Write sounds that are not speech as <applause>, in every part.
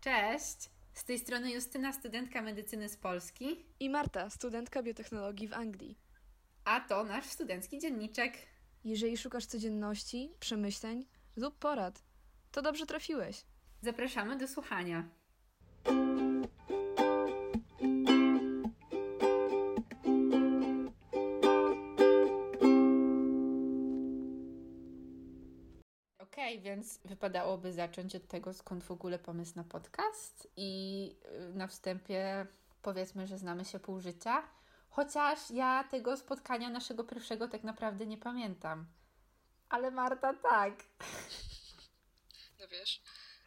Cześć! Z tej strony Justyna, studentka medycyny z Polski, I Marta, studentka biotechnologii w Anglii. a to nasz studencki dzienniczek. Jeżeli szukasz codzienności, przemyśleń lub porad, to dobrze trafiłeś. Zapraszamy do słuchania. Więc wypadałoby zacząć od tego, skąd w ogóle pomysł na podcast. I y, na wstępie powiedzmy, że znamy się pół życia. Chociaż ja tego spotkania naszego pierwszego tak naprawdę nie pamiętam. Ale Marta tak. No wiesz,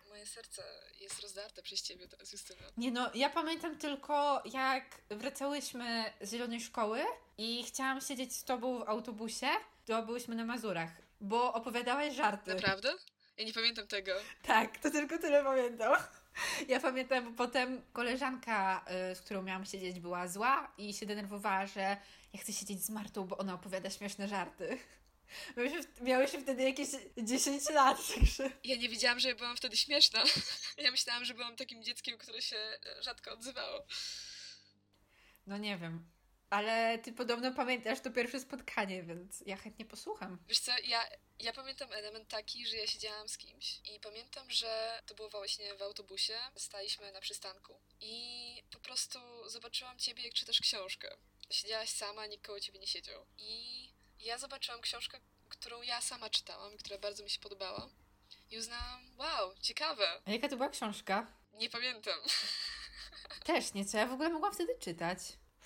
moje serce jest rozdarte przez ciebie teraz, Justyna. Nie no, ja pamiętam tylko jak wracałyśmy z zielonej szkoły i chciałam siedzieć z tobą w autobusie, to byłyśmy na Mazurach, bo opowiadałaś żarty. Naprawdę? Ja nie pamiętam tego. Tak, to tylko tyle pamiętam. <laughs> Ja pamiętam, bo potem koleżanka, y, z którą miałam siedzieć, była zła i się denerwowała, że ja chcę siedzieć z Martą, bo ona opowiada śmieszne żarty. <laughs> Miałyśmy, wtedy jakieś 10 lat, <laughs> także... Ja nie wiedziałam, że byłam wtedy śmieszna. Ja myślałam, że byłam takim dzieckiem, które się e, rzadko odzywało. No nie wiem. Ale ty podobno pamiętasz to pierwsze spotkanie, więc ja chętnie posłucham. Wiesz co, ja, ja pamiętam element taki, że ja siedziałam z kimś i pamiętam, że to było właśnie w autobusie, staliśmy na przystanku i po prostu zobaczyłam ciebie, jak czytasz książkę. Siedziałaś sama, nikt koło ciebie nie siedział. I ja zobaczyłam książkę, którą ja sama czytałam, która bardzo mi się podobała. I uznałam, wow, ciekawe. A jaka to była książka? Nie pamiętam. <laughs> Też nie, co ja w ogóle mogłam wtedy czytać.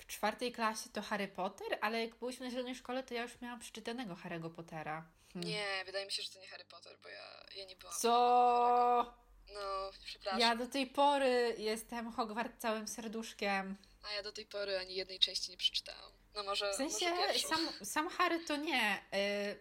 W czwartej klasie to Harry Potter, ale jak byliśmy na zielonej szkole, to ja już miałam przeczytanego Harry'ego Pottera. Hmm. Nie, wydaje mi się, że to nie Harry Potter, bo ja, ja nie byłam. Co? No, przepraszam. Ja do tej pory jestem Hogwart całym serduszkiem. A ja do tej pory ani jednej części nie przeczytałam. No może, W sensie może sam, sam Harry to nie. Y,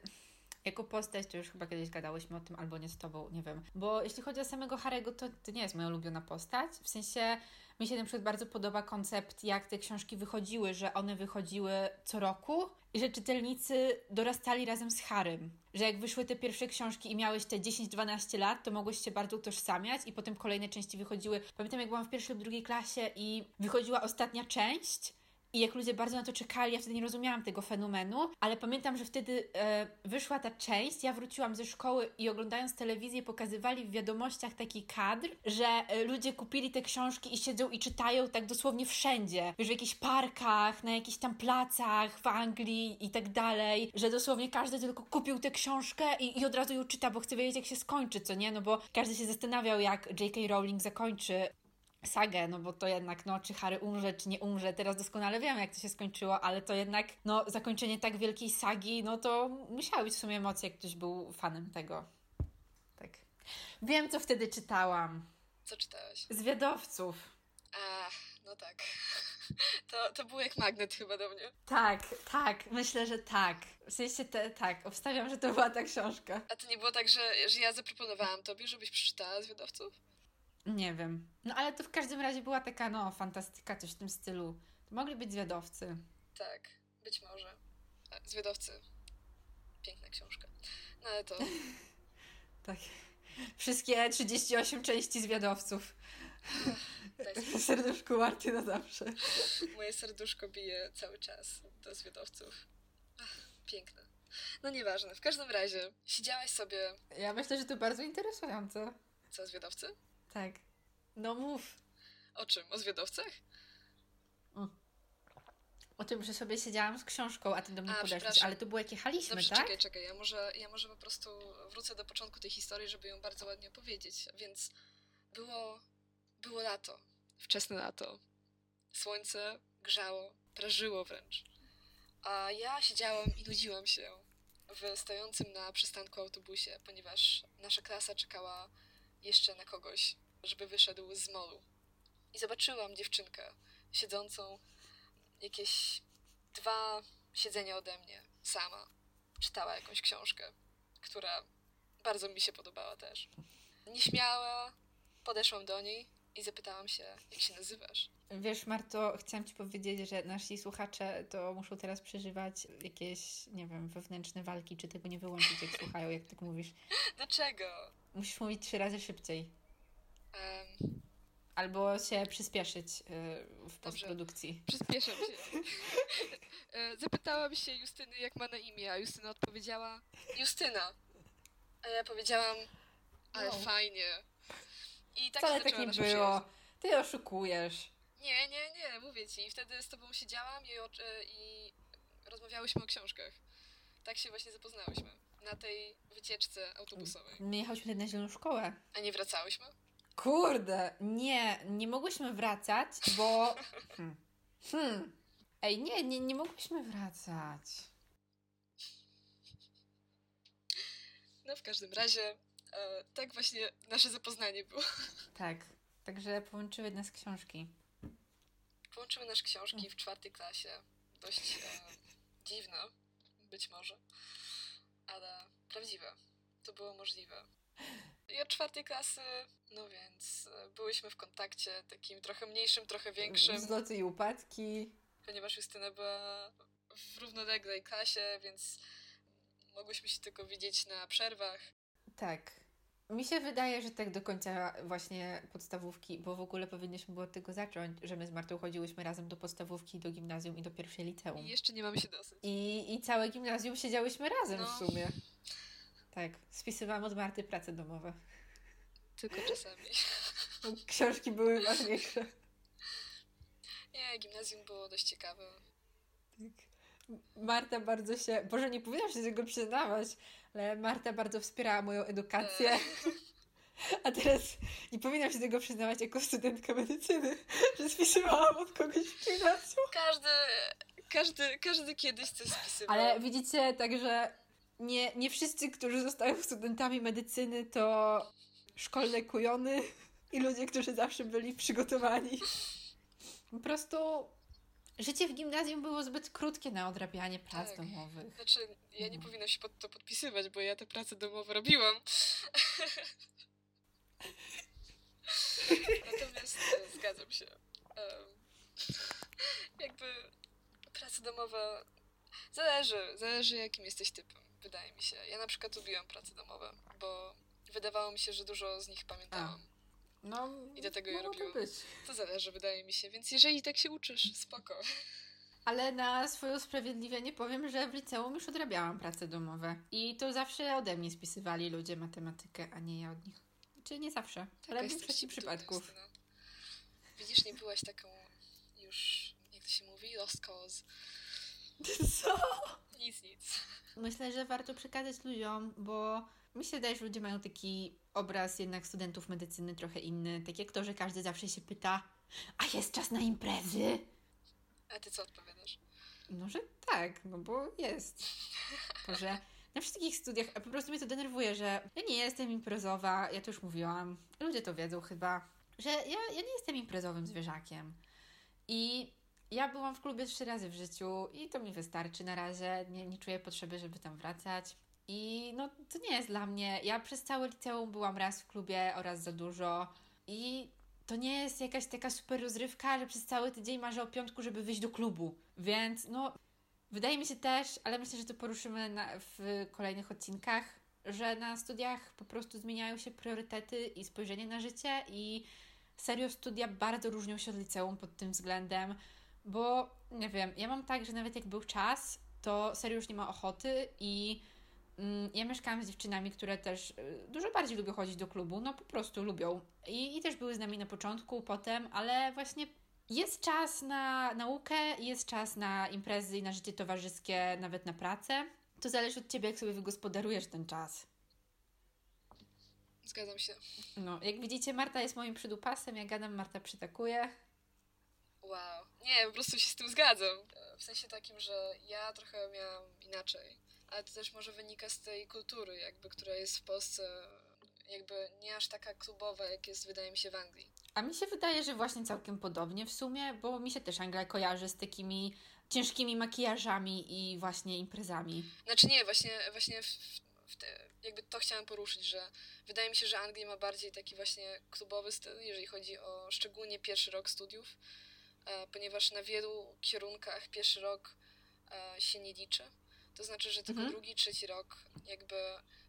jako postać to już chyba kiedyś gadałyśmy o tym, albo nie z tobą, nie wiem. Bo jeśli chodzi o samego Harry'ego, to, to nie jest moja ulubiona postać. W sensie mi się na przykład bardzo podoba koncept, jak te książki wychodziły, że one wychodziły co roku i że czytelnicy dorastali razem z Harrym. Że jak wyszły te pierwsze książki i miałeś te 10-12 lat, to mogłeś się bardzo utożsamiać i potem kolejne części wychodziły. Pamiętam, jak byłam w pierwszej lub drugiej klasie i wychodziła ostatnia część i jak ludzie bardzo na to czekali, ja wtedy nie rozumiałam tego fenomenu, ale pamiętam, że wtedy e, wyszła ta część, ja wróciłam ze szkoły i oglądając telewizję pokazywali w wiadomościach taki kadr, że e, ludzie kupili te książki i siedzą i czytają tak dosłownie wszędzie. Wiesz, w jakichś parkach, na jakichś tam placach w Anglii i tak dalej, że dosłownie każdy tylko kupił tę książkę i, i od razu ją czyta, bo chce wiedzieć jak się skończy, co nie? No bo każdy się zastanawiał jak J.K. Rowling zakończy sagę, no bo to jednak, no, czy Harry umrze, czy nie umrze, teraz doskonale wiemy, jak to się skończyło, ale to jednak, no, zakończenie tak wielkiej sagi, no to musiały być w sumie emocje, jak ktoś był fanem tego. Tak. Wiem, co wtedy czytałam. Co czytałeś? Zwiadowców. A, no tak. <laughs> To, to był jak magnet chyba do mnie. Tak, tak, myślę, że tak. W sensie, te, tak, obstawiam, że to była ta książka. A to nie było tak, że, że ja zaproponowałam tobie, żebyś przeczytała Zwiadowców? Nie wiem. No, ale to w każdym razie była taka, no, fantastyka, coś w tym stylu. To mogli być zwiadowcy. Tak, być może. A, Zwiadowcy. Piękna książka. No ale to... <laughs> Tak. Wszystkie 38 części zwiadowców. spokój. <laughs> Serduszku Marty na zawsze. Moje serduszko bije cały czas do Zwiadowców. Ach, piękne. No nieważne. W każdym razie siedziałaś sobie... Ja myślę, że to bardzo interesujące. Co, Zwiadowcy? Tak. No mów. O czym? O Zwiadowcach? O tym, że sobie siedziałam z książką, a ty do mnie A, podeszłeś, ale to było jak jechaliśmy, Dobrze, tak? czekaj, czekaj. Ja może, ja może po prostu wrócę do początku tej historii, żeby ją bardzo ładnie opowiedzieć. Więc było, było lato. Wczesne lato. Słońce grzało, prażyło wręcz. A ja siedziałam i nudziłam się w stojącym na przystanku autobusie, ponieważ nasza klasa czekała jeszcze na kogoś, żeby wyszedł z molu. I zobaczyłam dziewczynkę siedzącą jakieś dwa siedzenia ode mnie, sama. Czytała jakąś książkę, która bardzo mi się podobała też. Nieśmiała, podeszłam do niej i zapytałam się, jak się nazywasz. Wiesz, Marto, chciałam Ci powiedzieć, że nasi słuchacze to muszą teraz przeżywać jakieś, nie wiem, wewnętrzne walki, czy tego nie wyłączyć, jak słuchają, jak tak mówisz. <laughs> Dlaczego? Musisz mówić trzy razy szybciej. Albo się przyspieszyć y, w postprodukcji. Przyspieszam się. <laughs> E, zapytałam się Justyny, jak ma na imię, a Justyna odpowiedziała Justyna. A ja powiedziałam, ale Wow. fajnie. I tak Wcale się tak nie było. Ty oszukujesz. Nie, nie, nie, mówię ci. I wtedy z tobą siedziałam i, i rozmawiałyśmy o książkach. Tak się właśnie zapoznałyśmy. Na tej wycieczce autobusowej. My jechałyśmy wtedy na zieloną szkołę. A nie wracałyśmy? Kurde, nie, nie mogłyśmy wracać, bo... Hmm. Hmm. Ej, nie, nie, nie mogłyśmy wracać. No w każdym razie, e, tak właśnie nasze zapoznanie było. Tak, także połączyły nas książki. Połączyły nasze książki w czwartej klasie. Dość e, dziwne, być może, ale prawdziwe. To było możliwe. I od czwartej klasy, no więc e, byłyśmy w kontakcie takim trochę mniejszym, trochę większym, Wzloty i upadki. ponieważ Justyna była w równoległej klasie, więc mogłyśmy się tylko widzieć na przerwach. Tak. Mi się wydaje, że tak do końca właśnie podstawówki, bo w ogóle powinniśmy było od tego zacząć, że my z Martą chodziłyśmy razem do podstawówki, do gimnazjum i do pierwszej liceum. I jeszcze nie mamy się dosyć. I, i całe gimnazjum siedziałyśmy razem No. w sumie. Tak, spisywałam od Marty prace domowe. Tylko czasami. <laughs> Książki były ważniejsze. Nie, gimnazjum było dość ciekawe. Tak. Marta bardzo się, Boże, nie powinnam się tego przyznawać, ale Marta bardzo wspierała moją edukację. <laughs> A teraz nie powinnam się tego przyznawać jako studentka medycyny, że spisywałam od kogoś w gimnazjum. Każdy, każdy, każdy kiedyś coś spisywał. Ale widzicie, także nie, nie wszyscy, którzy zostają studentami medycyny, to szkolne kujony i ludzie, którzy zawsze byli przygotowani. Po prostu życie w gimnazjum było zbyt krótkie na odrabianie prac Tak. domowych. Znaczy, ja nie Mhm. powinnam się pod to podpisywać, bo ja te prace domowe robiłam. <laughs> Natomiast e, zgadzam się. Jakby prace domowe zależy, zależy jakim jesteś typem, wydaje mi się. Ja na przykład lubiłam prace domowe, bo wydawało mi się, że dużo z nich pamiętałam. No, I je mogło to robiłam. być. To zależy, wydaje mi się. Więc jeżeli tak się uczysz, spoko. Ale na swoje usprawiedliwienie powiem, że w liceum już odrabiałam prace domowe. I to zawsze ode mnie spisywali ludzie matematykę, a nie ja od nich. Czy nie zawsze, ale w Taka większości ciebie dumna, przypadków. Justyna. Widzisz, nie byłaś taką już, jak to się mówi, lost cause. <laughs> Co? Nic, nic. Myślę, że warto przekazać ludziom, bo mi się wydaje, że ludzie mają taki obraz jednak studentów medycyny trochę inny. Tak jak to, że każdy zawsze się pyta, a jest czas na imprezy? A ty co odpowiadasz? No, że tak, no bo jest. To, że na wszystkich studiach, po prostu mnie to denerwuje, że ja nie jestem imprezowa, ja to już mówiłam, ludzie to wiedzą chyba, że ja, ja nie jestem imprezowym zwierzakiem. I ja byłam w klubie trzy razy w życiu i to mi wystarczy na razie, nie, nie czuję potrzeby, żeby tam wracać. I no, to nie jest dla mnie. Ja przez całe liceum byłam raz w klubie oraz za dużo i to nie jest jakaś taka super rozrywka, że przez cały tydzień marzę o piątku, żeby wyjść do klubu. Więc no, wydaje mi się też, ale myślę, że to poruszymy na, w kolejnych odcinkach, że na studiach po prostu zmieniają się priorytety i spojrzenie na życie i serio studia bardzo różnią się od liceum pod tym względem, bo nie wiem, ja mam tak, że nawet jak był czas, to serio już nie ma ochoty i mm, ja mieszkałam z dziewczynami, które też y, dużo bardziej lubią chodzić do klubu, no po prostu lubią. I, I też były z nami na początku, potem, ale właśnie jest czas na naukę, jest czas na imprezy i na życie towarzyskie, nawet na pracę. To zależy od ciebie, jak sobie wygospodarujesz ten czas. Zgadzam się. No, jak widzicie, Marta jest moim przydupasem, jak gadam, Marta przytakuje. Wow. Nie, po prostu się z tym zgadzam. W sensie takim, że ja trochę miałam inaczej. Ale to też może wynika z tej kultury, jakby, która jest w Polsce jakby nie aż taka klubowa, jak jest, wydaje mi się, w Anglii. A mi się wydaje, że właśnie całkiem podobnie w sumie, bo mi się też Anglia kojarzy z takimi ciężkimi makijażami i właśnie imprezami. Znaczy nie, właśnie, właśnie w, w te, jakby to chciałam poruszyć, że wydaje mi się, że Anglia ma bardziej taki właśnie klubowy styl, jeżeli chodzi o szczególnie pierwszy rok studiów, ponieważ na wielu kierunkach pierwszy rok e, się nie liczy. To znaczy, że tylko Mhm. drugi, trzeci rok jakby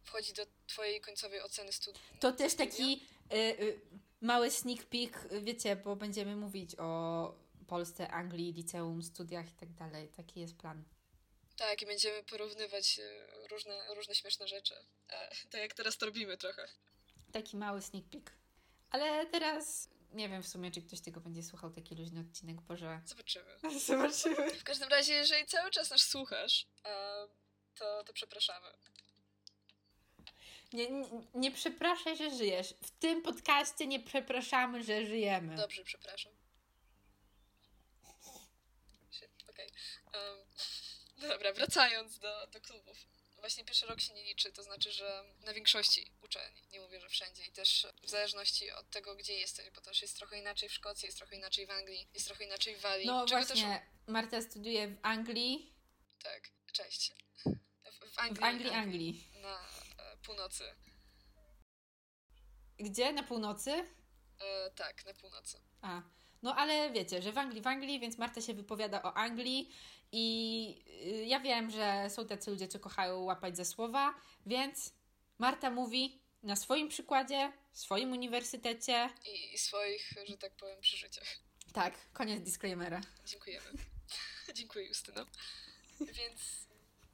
wchodzi do twojej końcowej oceny studiów. To też taki, y, y, mały sneak peek, wiecie, bo będziemy mówić o Polsce, Anglii, liceum, studiach i tak dalej. Taki jest plan. Tak, i będziemy porównywać e, różne, różne śmieszne rzeczy. E, tak jak teraz to robimy trochę. Taki mały sneak peek. Ale teraz nie wiem w sumie, czy ktoś tego będzie słuchał, taki luźny odcinek, Boże. Zobaczymy. <laughs> Zobaczymy. W każdym razie, jeżeli cały czas nas słuchasz, to, to przepraszamy. Nie, nie, nie przepraszaj, że żyjesz. W tym podcaście nie przepraszamy, że żyjemy. Dobrze, przepraszam. Okej. Em, <laughs> dobra, wracając do, do klubów. Właśnie pierwszy rok się nie liczy, to znaczy, że na większości uczelni, nie mówię, że wszędzie i też w zależności od tego, gdzie jesteś, bo też jest trochę inaczej w Szkocji, jest trochę inaczej w Anglii, jest trochę inaczej w Walii. No czego właśnie, Marta studiuje w Anglii, Też, tak, cześć. W, w Anglii, w Anglii, Anglii. na e, północy. Gdzie? Na północy? E, tak, na północy. A, no ale wiecie, że w Anglii, w Anglii, więc Marta się wypowiada o Anglii i y, ja wiem, że są tacy ludzie, co kochają łapać za słowa, więc Marta mówi na swoim przykładzie, swoim uniwersytecie. I, I swoich, że tak powiem, przeżyciach. Tak, koniec disclaimera. Dziękujemy. <laughs> Dziękuję, Justyno. Więc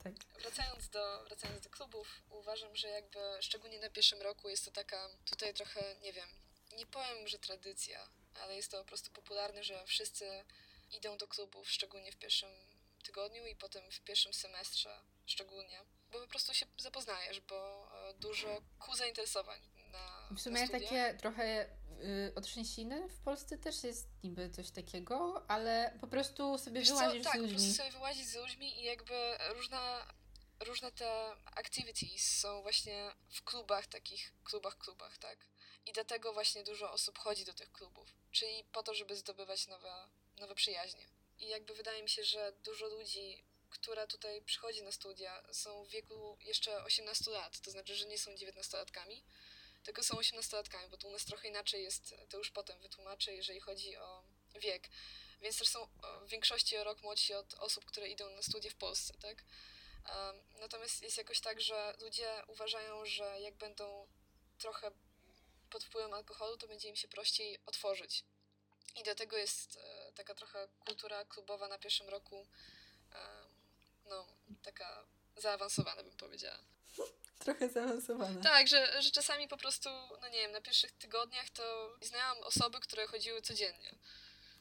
Tak. wracając do, wracając do klubów, uważam, że jakby szczególnie na pierwszym roku jest to taka tutaj trochę, nie wiem, nie powiem, że tradycja, ale jest to po prostu popularne, że wszyscy idą do klubów, szczególnie w pierwszym tygodniu i potem w pierwszym semestrze szczególnie, bo po prostu się zapoznajesz, bo e, dużo ku zainteresowań na W sumie na takie trochę y, otrzęsiny w Polsce też jest niby coś takiego, ale po prostu sobie Wiesz co, wyłazisz tak, z po ludźmi. prostu sobie wyłazić z ludźmi i jakby różne, różne te activities są właśnie w klubach, takich klubach, klubach, tak? I dlatego właśnie dużo osób chodzi do tych klubów, czyli po to, żeby zdobywać nowe, nowe przyjaźnie. I jakby wydaje mi się, że dużo ludzi, która tutaj przychodzi na studia, są w wieku jeszcze 18 lat, to znaczy, że nie są 19-latkami, tylko są 18-latkami, bo tu u nas trochę inaczej jest, to już potem wytłumaczę, jeżeli chodzi o wiek. Więc też są w większości o rok młodsi od osób, które idą na studia w Polsce, tak? Natomiast jest jakoś tak, że ludzie uważają, że jak będą trochę pod wpływem alkoholu, to będzie im się prościej otworzyć. I dlatego jest e, taka trochę kultura klubowa na pierwszym roku, em, no, taka zaawansowana, bym powiedziała. Trochę zaawansowane. Tak, że, że czasami po prostu, no nie wiem, na pierwszych tygodniach to znałam osoby, które chodziły codziennie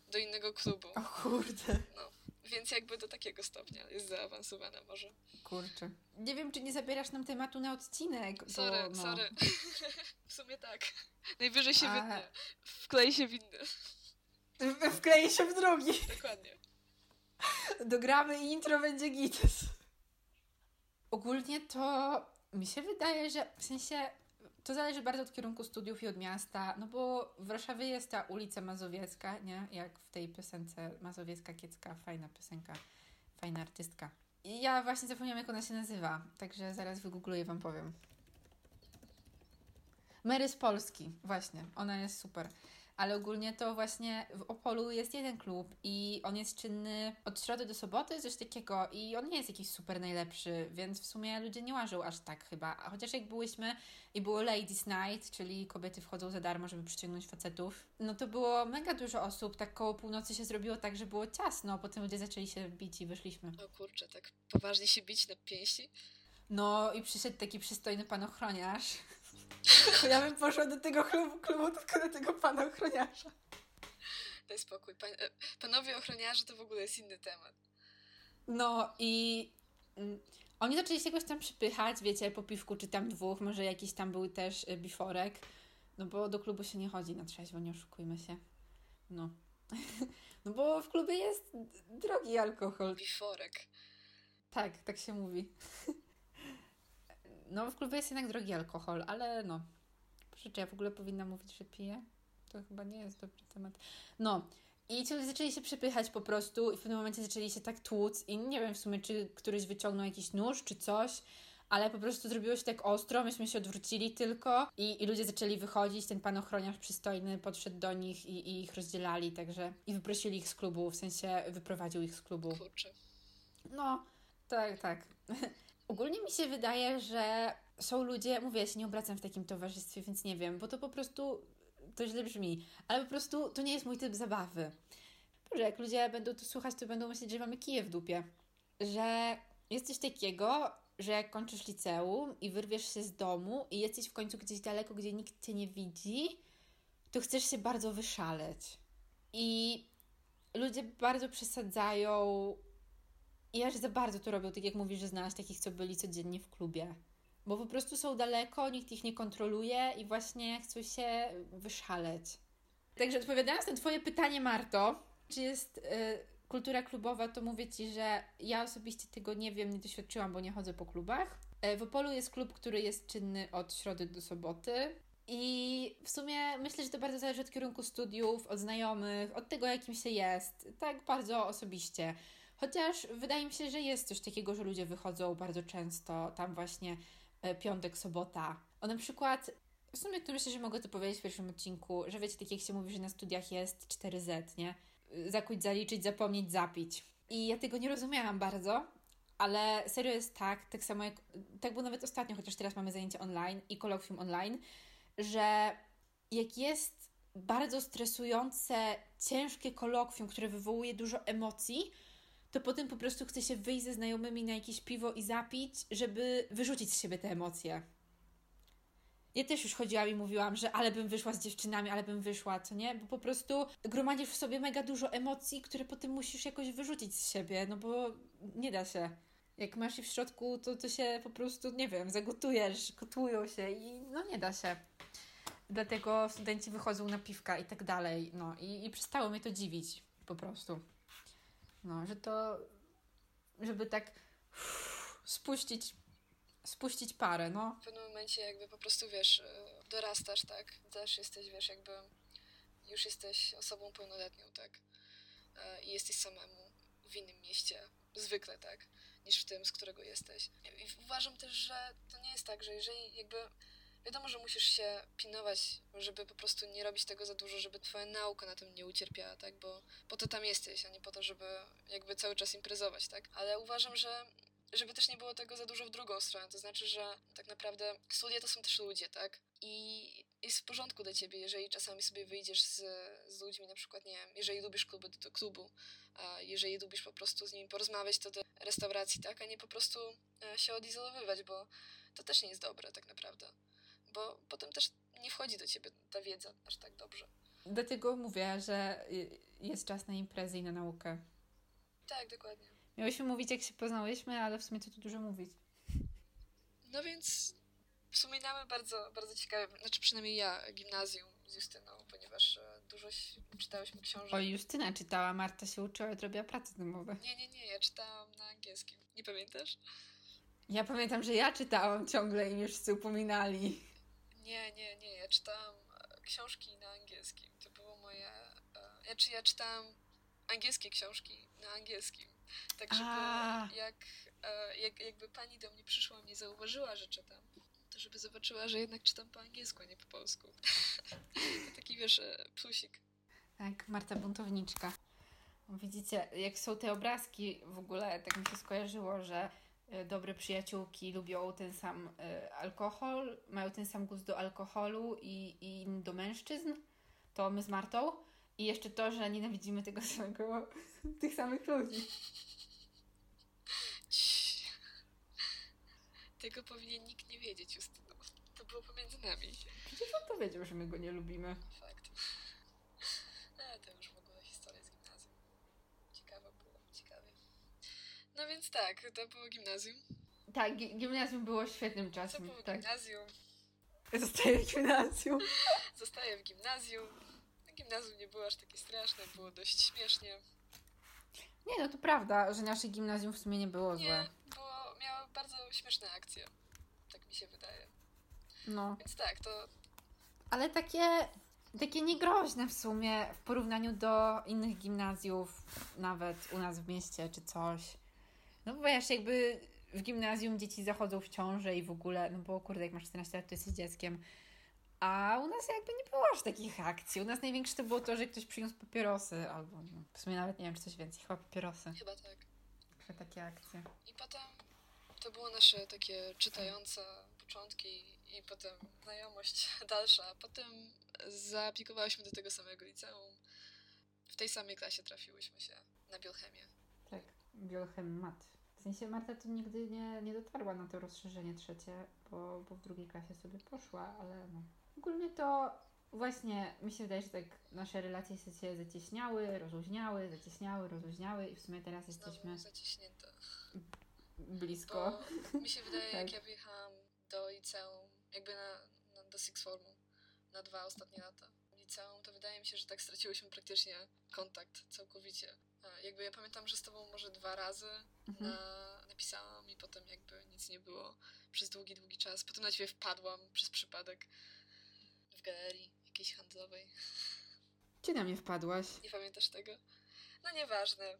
do innego klubu. O kurde. No, więc jakby do takiego stopnia jest zaawansowana może. Kurczę. Nie wiem, czy nie zabierasz nam tematu na odcinek. Sorry, bo, no. sorry. <laughs> w sumie tak. Najwyżej się A- wytnę. Wklei się w inny. W- Wklei się w drugi. Dokładnie. Dogramy i intro będzie gites. Ogólnie to mi się wydaje, że w sensie to zależy bardzo od kierunku studiów i od miasta, no bo w Warszawie jest ta ulica Mazowiecka, nie? Jak w tej piosence Mazowiecka Kiecka, fajna piosenka, fajna artystka. I ja właśnie zapomniałam, jak ona się nazywa, także zaraz wygoogluję, wam powiem. Mary z Polski, właśnie, ona jest super. Ale ogólnie to właśnie w Opolu jest jeden klub i on jest czynny od środy do soboty, coś takiego i on nie jest jakiś super najlepszy, więc w sumie ludzie nie łażą aż tak chyba. A chociaż jak byłyśmy i było Ladies Night, czyli kobiety wchodzą za darmo, żeby przyciągnąć facetów, no to było mega dużo osób, tak koło północy się zrobiło tak, że było ciasno, potem ludzie zaczęli się bić i wyszliśmy. O kurczę, tak poważnie się bić na pięści? No i przyszedł taki przystojny pan ochroniarz. <laughs> Ja bym poszła do tego klubu, klubu tylko do tego pana ochroniarza. Daj spokój. Pan, e, panowie ochroniarze to w ogóle jest inny temat. No i mm, oni zaczęli się jakoś tam przypychać, wiecie, po piwku czy tam dwóch, może jakiś tam był też y, biforek, no bo do klubu się nie chodzi na trzeźwo, nie oszukujmy się. No. <laughs> No bo w klubie jest drogi alkohol. Biforek. Tak, tak się mówi. <laughs> No w klubie jest jednak drogi alkohol, ale no. Proszę, czy ja w ogóle powinna mówić, że piję? To chyba nie jest dobry temat. No. I ci ludzie zaczęli się przepychać po prostu i w pewnym momencie zaczęli się tak tłuc i nie wiem w sumie, czy któryś wyciągnął jakiś nóż, czy coś, ale po prostu zrobiło się tak ostro, myśmy się odwrócili tylko i, i ludzie zaczęli wychodzić, ten pan ochroniarz przystojny podszedł do nich i, i ich rozdzielali, także i wyprosili ich z klubu, w sensie wyprowadził ich z klubu. Kurczę. No, tak, tak. <laughs> Ogólnie mi się wydaje, że są ludzie, mówię, ja się nie obracam w takim towarzystwie, więc nie wiem, bo to po prostu to źle brzmi, ale po prostu to nie jest mój typ zabawy. Boże, jak ludzie będą to słuchać, to będą myśleć, że mamy kije w dupie. Że jest coś takiego, że jak kończysz liceum i wyrwiesz się z domu i jesteś w końcu gdzieś daleko, gdzie nikt cię nie widzi, to chcesz się bardzo wyszaleć. I ludzie bardzo przesadzają i aż za bardzo to robią, tak jak mówisz, że znasz takich, co byli codziennie w klubie. Bo po prostu są daleko, nikt ich nie kontroluje i właśnie chcą się wyszaleć. Także odpowiadając na Twoje pytanie, Marto, czy jest y, kultura klubowa, to mówię Ci, że ja osobiście tego nie wiem, nie doświadczyłam, bo nie chodzę po klubach. Y, w Opolu jest klub, który jest czynny od środy do soboty. I w sumie myślę, że to bardzo zależy od kierunku studiów, od znajomych, od tego, jakim się jest. Tak bardzo osobiście. Chociaż wydaje mi się, że jest coś takiego, że ludzie wychodzą bardzo często tam właśnie e, piątek, sobota. O na przykład, w sumie to myślę, że mogę to powiedzieć w pierwszym odcinku, że wiecie, tak jak się mówi, że na studiach jest 4Z, nie? Zakuć, zaliczyć, zapomnieć, zapić. I ja tego nie rozumiałam bardzo, ale serio jest tak, tak samo jak, tak było nawet ostatnio, chociaż teraz mamy zajęcia online i kolokwium online, że jak jest bardzo stresujące, ciężkie kolokwium, które wywołuje dużo emocji, to potem po prostu chce się wyjść ze znajomymi na jakieś piwo i zapić, żeby wyrzucić z siebie te emocje. Ja też już chodziłam i mówiłam, że ale bym wyszła z dziewczynami, ale bym wyszła, co nie? Bo po prostu gromadzisz w sobie mega dużo emocji, które potem musisz jakoś wyrzucić z siebie, no bo nie da się. Jak masz je w środku, to, to się po prostu, nie wiem, zagotujesz, gotują się i no nie da się. Dlatego studenci wychodzą na piwka i tak dalej, no i, i przestało mnie to dziwić po prostu. No, że to, żeby tak spuścić, spuścić parę, no. W pewnym momencie jakby po prostu, wiesz, e, dorastasz, tak? Też jesteś, wiesz, jakby już jesteś osobą pełnoletnią, tak? E, I jesteś samemu w innym mieście, zwykle, tak? Niż w tym, z którego jesteś. I uważam też, że to nie jest tak, że jeżeli jakby Wiadomo, że musisz się pilnować, żeby po prostu nie robić tego za dużo, żeby twoja nauka na tym nie ucierpiała, tak? Bo po to tam jesteś, a nie po to, żeby jakby cały czas imprezować, tak? Ale uważam, że żeby też nie było tego za dużo w drugą stronę. To znaczy, że tak naprawdę studia to są też ludzie, tak? I jest w porządku dla ciebie, jeżeli czasami sobie wyjdziesz z, z ludźmi, na przykład, nie wiem, jeżeli lubisz kluby, do, do klubu, a jeżeli lubisz po prostu z nimi porozmawiać, to do restauracji, tak? A nie po prostu e, się odizolowywać, bo to też nie jest dobre, tak naprawdę bo potem też nie wchodzi do ciebie ta wiedza aż tak dobrze. Dlatego mówię, że jest czas na imprezy i na naukę. Tak, dokładnie. Miałyśmy mówić, jak się poznałyśmy, ale w sumie to tu dużo mówić. No więc wspominamy bardzo, bardzo ciekawe, znaczy przynajmniej ja, gimnazjum z Justyną, ponieważ e, dużo czytałyśmy książek. O, Justyna czytała, Marta się uczyła i robiła prace domowe. Nie, nie, nie, ja czytałam na angielskim. Nie pamiętasz? Ja pamiętam, że ja czytałam ciągle i już wszyscy upominali. Nie, nie, nie. Ja czytałam e, książki na angielskim. To było moje. Ja, czy ja czytałam angielskie książki na angielskim. Tak, żeby jak, e, jak, jakby pani do mnie przyszła, mnie zauważyła, że czytam, to żeby zobaczyła, że jednak czytam po angielsku, a nie po polsku. <laughs> taki wiesz, plusik. Tak, Marta Buntowniczka. Widzicie, jak są te obrazki w ogóle, tak mi się skojarzyło, że dobre przyjaciółki lubią ten sam e, alkohol, mają ten sam gust do alkoholu i, i do mężczyzn, to my z Martą. I jeszcze to, że nienawidzimy tego <laughs> samego, tych samych ludzi. Tego powinien nikt nie wiedzieć, Justyno. To było pomiędzy nami. Przecież on to wiedział, że my go nie lubimy. No więc tak, to było gimnazjum. Tak, gi gimnazjum było świetnym czasem. To było tak. gimnazjum. Zostaję w gimnazjum. <laughs> Zostaję w gimnazjum. Gimnazjum nie było aż takie straszne, było dość śmiesznie. Nie, no to prawda, że nasze gimnazjum w sumie nie było złe. Nie, było, miało bardzo śmieszne akcje. Tak mi się wydaje. No. Więc tak, to... Ale takie, takie niegroźne w sumie w porównaniu do innych gimnazjów, nawet u nas w mieście czy coś. No bo wiesz, jakby w gimnazjum dzieci zachodzą w ciążę i w ogóle, no bo kurde, jak masz 14 lat, to jesteś dzieckiem. A u nas jakby nie było aż takich akcji. U nas największe to było to, że ktoś przyniósł papierosy, albo no, w sumie nawet nie wiem, czy coś więcej, chyba papierosy. Chyba tak. Także takie akcje. I potem to było nasze takie czytające początki i potem znajomość <laughs> dalsza. Potem zaaplikowałyśmy do tego samego liceum. W tej samej klasie trafiłyśmy się na biochemię. Tak, biochem mat. W sensie Marta to nigdy nie, nie dotarła na to rozszerzenie trzecie, bo, bo w drugiej klasie sobie poszła, ale no. Ogólnie to właśnie mi się wydaje, że tak nasze relacje się zacieśniały, rozluźniały, zacieśniały, rozluźniały i w sumie teraz Znowu jesteśmy zaciśnięte. blisko. Bo mi się wydaje, <laughs> jak Tak. ja wyjechałam do liceum, jakby na, na, do Six Formu, na dwa ostatnie lata liceum, to wydaje mi się, że tak straciłyśmy praktycznie kontakt całkowicie. A Jakby ja pamiętam, że z tobą może dwa razy Mhm. na, napisałam i potem jakby nic nie było przez długi, długi czas. Potem na ciebie wpadłam przez przypadek w galerii jakiejś handlowej. Gdzie na mnie wpadłaś? Nie pamiętasz tego? No nieważne.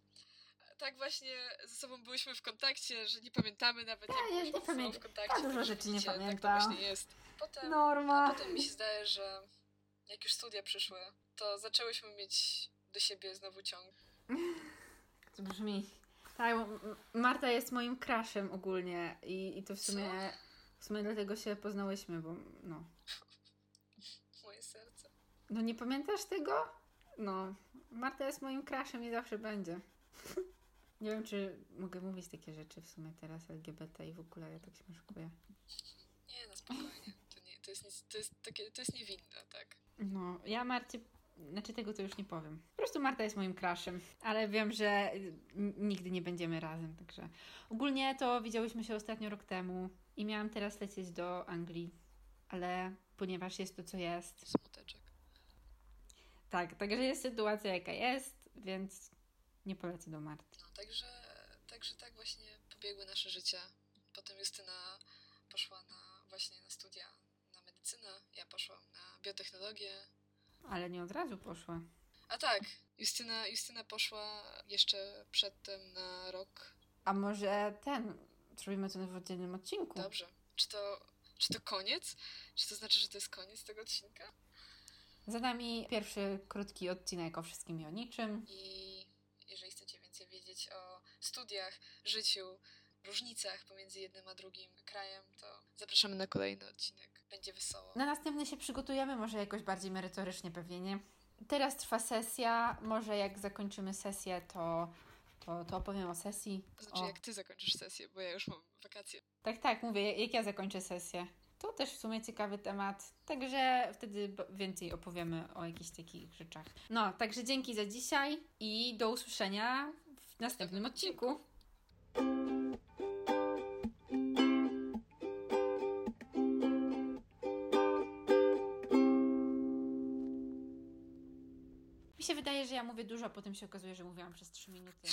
Tak właśnie ze sobą byłyśmy w kontakcie, że nie pamiętamy nawet Ja jak nie- byliśmy nie ze sobą pamię- w kontakcie. ja dużo także rzeczy nie pamiętam. Tak to właśnie jest. Potem, No. a Norma. potem mi się zdaje, że jak już studia przyszły, to zaczęłyśmy mieć do siebie znowu ciąg. <laughs> To brzmi. Tak, Marta jest moim crushem ogólnie i, i to w sumie, w sumie dlatego się poznałyśmy, bo no. Moje serce. No nie pamiętasz tego? No, Marta jest moim crushem i zawsze będzie. <laughs> Nie wiem, czy mogę mówić takie rzeczy w sumie teraz LGBT i w ogóle ja tak śmieszkuję. Nie, no spokojnie. To, nie, to, jest, nic, to, jest takie, to jest niewinne, tak? No, ja Marcie, znaczy tego to już nie powiem. Po prostu Marta jest moim crushem, ale wiem, że y, nigdy nie będziemy razem, także ogólnie to widziałyśmy się ostatnio rok temu i miałam teraz lecieć do Anglii, ale ponieważ jest to co jest, Smuteczek. tak, także jest sytuacja jaka jest, więc nie polecę do Marty. No, także, także tak właśnie pobiegły nasze życia. Potem Justyna poszła na, właśnie na studia na medycynę, ja poszłam na biotechnologię. Ale nie od razu poszła. A tak, Justyna, Justyna poszła jeszcze przedtem na rok. A może ten, zrobimy to w oddzielnym odcinku? Dobrze. Czy to, czy to koniec? Czy to znaczy, że to jest koniec tego odcinka? Za nami pierwszy krótki odcinek o wszystkim i o niczym. I jeżeli chcecie więcej wiedzieć o studiach, życiu, różnicach pomiędzy jednym a drugim krajem, to zapraszamy na kolejny odcinek. Będzie wesoło. Na następny się przygotujemy, może jakoś bardziej merytorycznie pewnie, nie? Teraz trwa sesja, może jak zakończymy sesję, to, to, to opowiem o sesji. To znaczy, o. jak ty zakończysz sesję, bo ja już mam wakacje. Tak, tak, mówię, jak ja zakończę sesję. To też w sumie ciekawy temat, także wtedy więcej opowiemy o jakichś takich rzeczach. No, także dzięki za dzisiaj i do usłyszenia w następnym odcinku. Dużo, a potem się okazuje, że mówiłam przez 3 minuty.